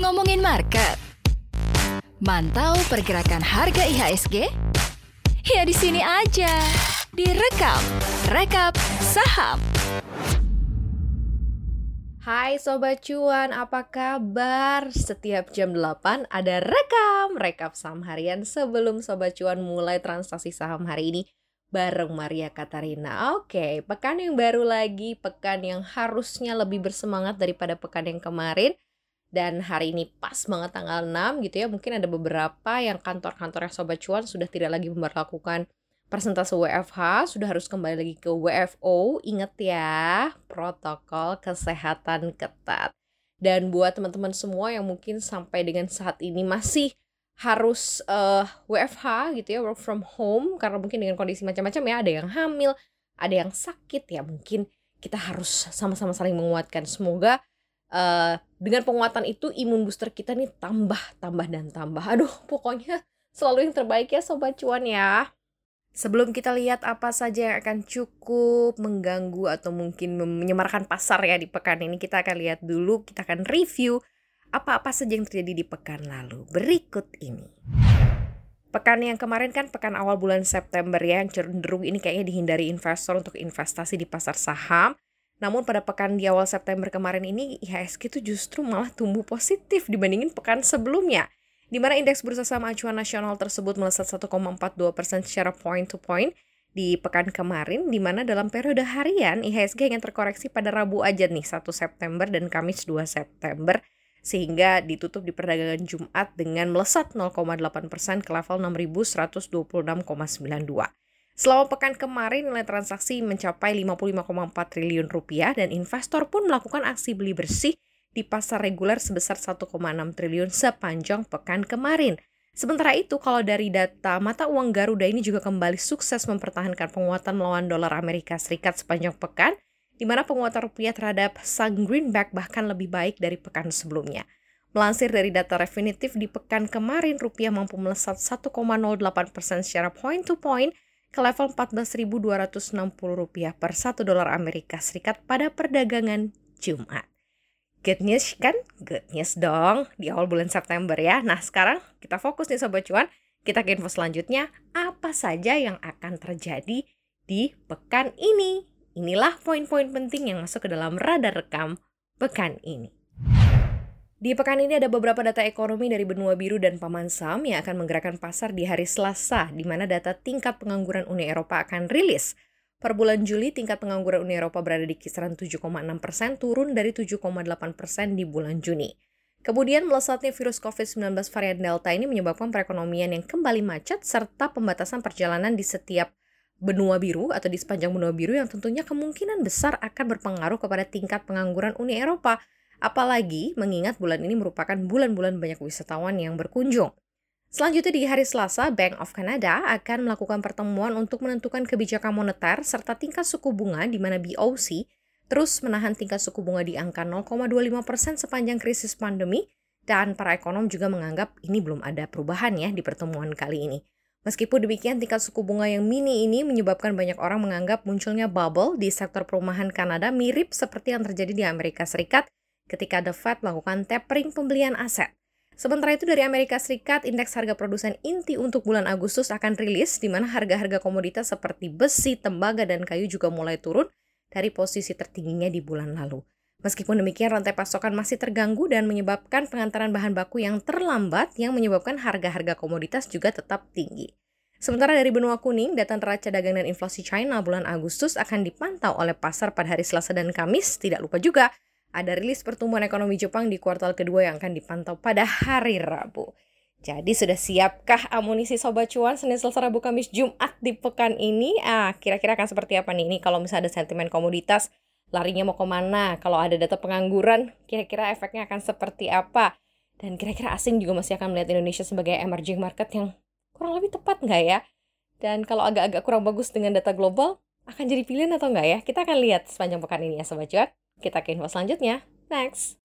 Ngomongin market. Mantau pergerakan harga IHSG? Ya di sini aja. Direkap, rekap saham. Hai Sobat Cuan, apa kabar? Setiap jam 8 ada rekam, rekap saham harian sebelum Sobat Cuan mulai transaksi saham hari ini bareng Maria Katarina. Oke, pekan yang baru lagi, pekan yang harusnya lebih bersemangat daripada pekan yang kemarin. Dan hari ini pas banget tanggal 6 gitu ya, mungkin ada beberapa yang kantor-kantornya Sobat Cuan sudah tidak lagi memperlakukan persentase WFH sudah harus kembali lagi ke WFO. Ingat ya, protokol kesehatan ketat. Dan buat teman-teman semua yang mungkin sampai dengan saat ini masih harus uh, eh, WFH gitu ya, work from home karena mungkin dengan kondisi macam-macam ya, ada yang hamil, ada yang sakit ya, mungkin kita harus sama-sama saling menguatkan. Semoga uh, dengan penguatan itu imun booster kita nih tambah, tambah dan tambah. Aduh, pokoknya selalu yang terbaik ya sobat cuan ya. Sebelum kita lihat apa saja yang akan cukup mengganggu atau mungkin menyemarkan pasar ya di pekan ini, kita akan lihat dulu, kita akan review apa-apa saja yang terjadi di pekan lalu. Berikut ini. Pekan yang kemarin kan pekan awal bulan September ya, yang cenderung ini kayaknya dihindari investor untuk investasi di pasar saham. Namun pada pekan di awal September kemarin ini IHSG itu justru malah tumbuh positif dibandingin pekan sebelumnya di mana indeks bursa saham acuan nasional tersebut melesat 1,42 persen secara point to point di pekan kemarin, di mana dalam periode harian IHSG yang terkoreksi pada Rabu aja nih 1 September dan Kamis 2 September sehingga ditutup di perdagangan Jumat dengan melesat 0,8 persen ke level 6.126,92. Selama pekan kemarin nilai transaksi mencapai 55,4 triliun rupiah dan investor pun melakukan aksi beli bersih di pasar reguler sebesar 1,6 triliun sepanjang pekan kemarin. Sementara itu, kalau dari data mata uang Garuda ini juga kembali sukses mempertahankan penguatan melawan dolar Amerika Serikat sepanjang pekan, di mana penguatan rupiah terhadap sang greenback bahkan lebih baik dari pekan sebelumnya. Melansir dari data definitif di pekan kemarin, rupiah mampu melesat 1,08 persen secara point to point ke level 14.260 rupiah per 1 dolar Amerika Serikat pada perdagangan Jumat. Good news kan? Good news dong di awal bulan September ya. Nah sekarang kita fokus nih Sobat Cuan. Kita ke info selanjutnya. Apa saja yang akan terjadi di pekan ini? Inilah poin-poin penting yang masuk ke dalam radar rekam pekan ini. Di pekan ini ada beberapa data ekonomi dari benua biru dan paman Sam yang akan menggerakkan pasar di hari Selasa, di mana data tingkat pengangguran Uni Eropa akan rilis. Per bulan Juli, tingkat pengangguran Uni Eropa berada di kisaran 7,6 persen, turun dari 7,8 persen di bulan Juni. Kemudian melesatnya virus COVID-19 varian Delta ini menyebabkan perekonomian yang kembali macet serta pembatasan perjalanan di setiap benua biru atau di sepanjang benua biru yang tentunya kemungkinan besar akan berpengaruh kepada tingkat pengangguran Uni Eropa. Apalagi mengingat bulan ini merupakan bulan-bulan banyak wisatawan yang berkunjung. Selanjutnya di hari Selasa, Bank of Canada akan melakukan pertemuan untuk menentukan kebijakan moneter serta tingkat suku bunga di mana BOC terus menahan tingkat suku bunga di angka 0,25% persen sepanjang krisis pandemi dan para ekonom juga menganggap ini belum ada perubahan ya di pertemuan kali ini. Meskipun demikian, tingkat suku bunga yang mini ini menyebabkan banyak orang menganggap munculnya bubble di sektor perumahan Kanada mirip seperti yang terjadi di Amerika Serikat ketika The Fed melakukan tapering pembelian aset. Sementara itu dari Amerika Serikat, indeks harga produsen inti untuk bulan Agustus akan rilis di mana harga-harga komoditas seperti besi, tembaga, dan kayu juga mulai turun dari posisi tertingginya di bulan lalu. Meskipun demikian, rantai pasokan masih terganggu dan menyebabkan pengantaran bahan baku yang terlambat yang menyebabkan harga-harga komoditas juga tetap tinggi. Sementara dari benua kuning, data neraca dagang dan inflasi China bulan Agustus akan dipantau oleh pasar pada hari Selasa dan Kamis. Tidak lupa juga ada rilis pertumbuhan ekonomi Jepang di kuartal kedua yang akan dipantau pada hari Rabu. Jadi sudah siapkah amunisi Sobat Cuan Senin, Selasa, Rabu, Kamis, Jumat di pekan ini? Ah, kira-kira akan seperti apa nih? Ini kalau misalnya ada sentimen komoditas, larinya mau ke mana? Kalau ada data pengangguran, kira-kira efeknya akan seperti apa? Dan kira-kira asing juga masih akan melihat Indonesia sebagai emerging market yang kurang lebih tepat nggak ya? Dan kalau agak-agak kurang bagus dengan data global, akan jadi pilihan atau nggak ya? Kita akan lihat sepanjang pekan ini ya Sobat Cuan. Kita ke info selanjutnya. Next.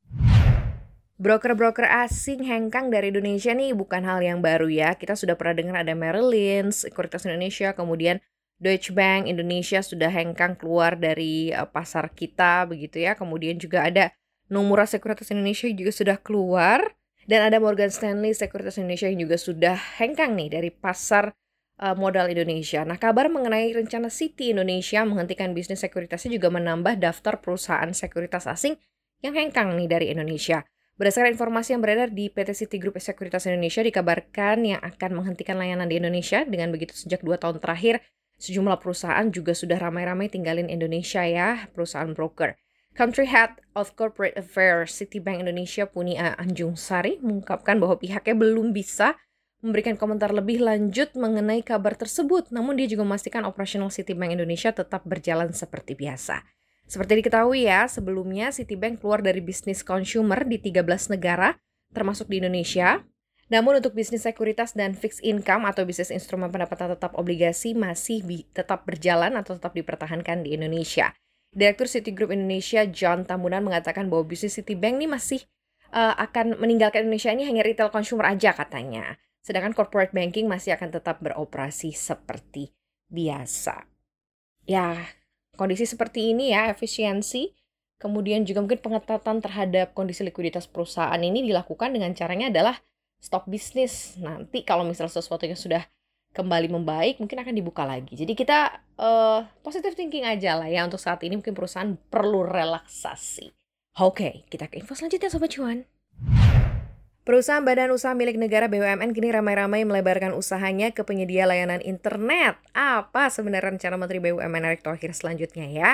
Broker-broker asing hengkang dari Indonesia nih bukan hal yang baru ya. Kita sudah pernah dengar ada Merrill Lynch, Sekuritas Indonesia, kemudian Deutsche Bank Indonesia sudah hengkang keluar dari uh, pasar kita begitu ya. Kemudian juga ada Nomura Sekuritas Indonesia juga sudah keluar dan ada Morgan Stanley Sekuritas Indonesia yang juga sudah hengkang nih dari pasar uh, modal Indonesia. Nah, kabar mengenai rencana Citi Indonesia menghentikan bisnis sekuritasnya juga menambah daftar perusahaan sekuritas asing yang hengkang nih dari Indonesia. Berdasarkan informasi yang beredar di PT City Group Sekuritas Indonesia dikabarkan yang akan menghentikan layanan di Indonesia dengan begitu sejak dua tahun terakhir sejumlah perusahaan juga sudah ramai-ramai tinggalin Indonesia ya, perusahaan broker. Country Head of Corporate Affairs Citibank Indonesia Punia Anjung Sari mengungkapkan bahwa pihaknya belum bisa memberikan komentar lebih lanjut mengenai kabar tersebut, namun dia juga memastikan operasional Citibank Indonesia tetap berjalan seperti biasa. Seperti diketahui ya, sebelumnya Citibank keluar dari bisnis consumer di 13 negara, termasuk di Indonesia. Namun untuk bisnis sekuritas dan fixed income atau bisnis instrumen pendapatan tetap obligasi masih tetap berjalan atau tetap dipertahankan di Indonesia. Direktur Citigroup Indonesia John Tambunan mengatakan bahwa bisnis Citibank ini masih uh, akan meninggalkan Indonesia ini hanya retail consumer aja katanya. Sedangkan corporate banking masih akan tetap beroperasi seperti biasa. Ya, kondisi seperti ini ya, efisiensi, kemudian juga mungkin pengetatan terhadap kondisi likuiditas perusahaan ini dilakukan dengan caranya adalah stop bisnis. Nanti kalau misalnya sesuatu yang sudah kembali membaik, mungkin akan dibuka lagi. Jadi kita uh, positive thinking aja lah ya untuk saat ini mungkin perusahaan perlu relaksasi. Oke, okay, kita ke info selanjutnya Sobat Cuan. Perusahaan badan usaha milik negara BUMN kini ramai-ramai melebarkan usahanya ke penyedia layanan internet. Apa sebenarnya rencana Menteri BUMN Erick Thohir selanjutnya ya?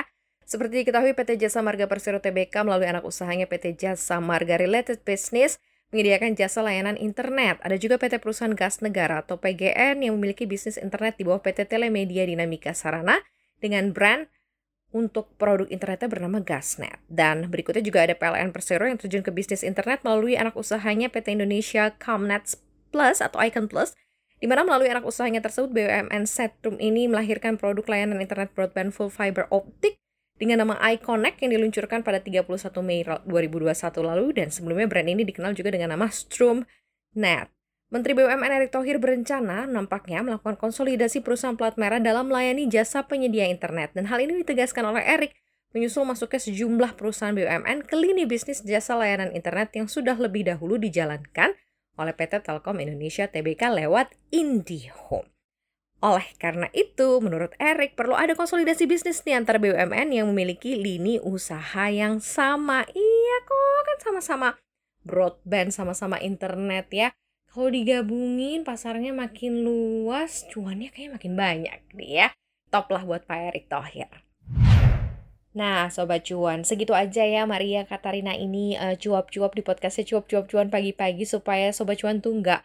Seperti diketahui PT Jasa Marga Persero Tbk melalui anak usahanya PT Jasa Marga Related Business menyediakan jasa layanan internet. Ada juga PT Perusahaan Gas Negara atau PGN yang memiliki bisnis internet di bawah PT Telemedia Dinamika Sarana dengan brand untuk produk internetnya bernama Gasnet. Dan berikutnya juga ada PLN Persero yang terjun ke bisnis internet melalui anak usahanya PT Indonesia Comnet Plus atau Icon Plus, di mana melalui anak usahanya tersebut BUMN Setrum ini melahirkan produk layanan internet broadband full fiber optic dengan nama iConnect yang diluncurkan pada 31 Mei 2021 lalu dan sebelumnya brand ini dikenal juga dengan nama Stromnet. Menteri BUMN Erick Thohir berencana nampaknya melakukan konsolidasi perusahaan plat merah dalam melayani jasa penyedia internet. Dan hal ini ditegaskan oleh Erick menyusul masuknya sejumlah perusahaan BUMN ke lini bisnis jasa layanan internet yang sudah lebih dahulu dijalankan oleh PT Telkom Indonesia Tbk lewat IndiHome. Oleh karena itu, menurut Erick perlu ada konsolidasi bisnis nih antara BUMN yang memiliki lini usaha yang sama. Iya kok, kan sama-sama broadband, sama-sama internet ya. Kalau digabungin pasarnya makin luas, cuannya kayaknya makin banyak nih ya. Top lah buat Pak Erick Thohir. Nah, Sobat Cuan, segitu aja ya Maria Katarina ini uh, cuap-cuap di podcastnya cuap-cuap cuan pagi-pagi supaya Sobat Cuan tuh nggak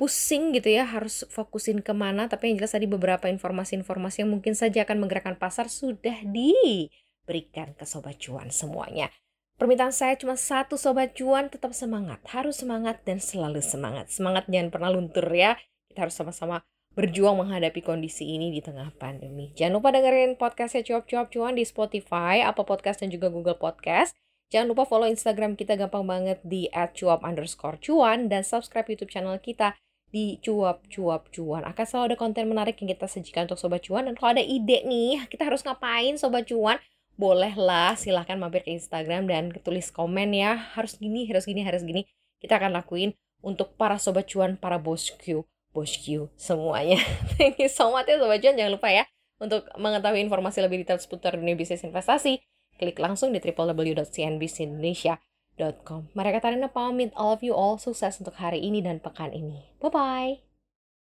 pusing gitu ya harus fokusin ke mana tapi yang jelas tadi beberapa informasi-informasi yang mungkin saja akan menggerakkan pasar sudah diberikan ke Sobat Cuan semuanya. Permintaan saya cuma satu sobat cuan, tetap semangat. Harus semangat dan selalu semangat. Semangat jangan pernah luntur ya. Kita harus sama-sama berjuang menghadapi kondisi ini di tengah pandemi. Jangan lupa dengerin podcastnya Cuap-Cuap Cuan di Spotify, apa Podcast dan juga Google Podcast. Jangan lupa follow Instagram kita gampang banget di @cuap underscore cuan dan subscribe YouTube channel kita di cuap cuap cuan. Akan selalu ada konten menarik yang kita sajikan untuk sobat cuan. Dan kalau ada ide nih kita harus ngapain sobat cuan? Bolehlah silahkan mampir ke Instagram dan tulis komen ya. Harus gini harus gini harus gini. Kita akan lakuin untuk para sobat cuan para bosku bosku semuanya. Thank you so much ya sobat cuan. Jangan lupa ya untuk mengetahui informasi lebih detail seputar dunia bisnis investasi klik langsung di www.cnbcindonesia.com Mereka Katarina pamit. All of you all sukses untuk hari ini dan pekan ini. Bye bye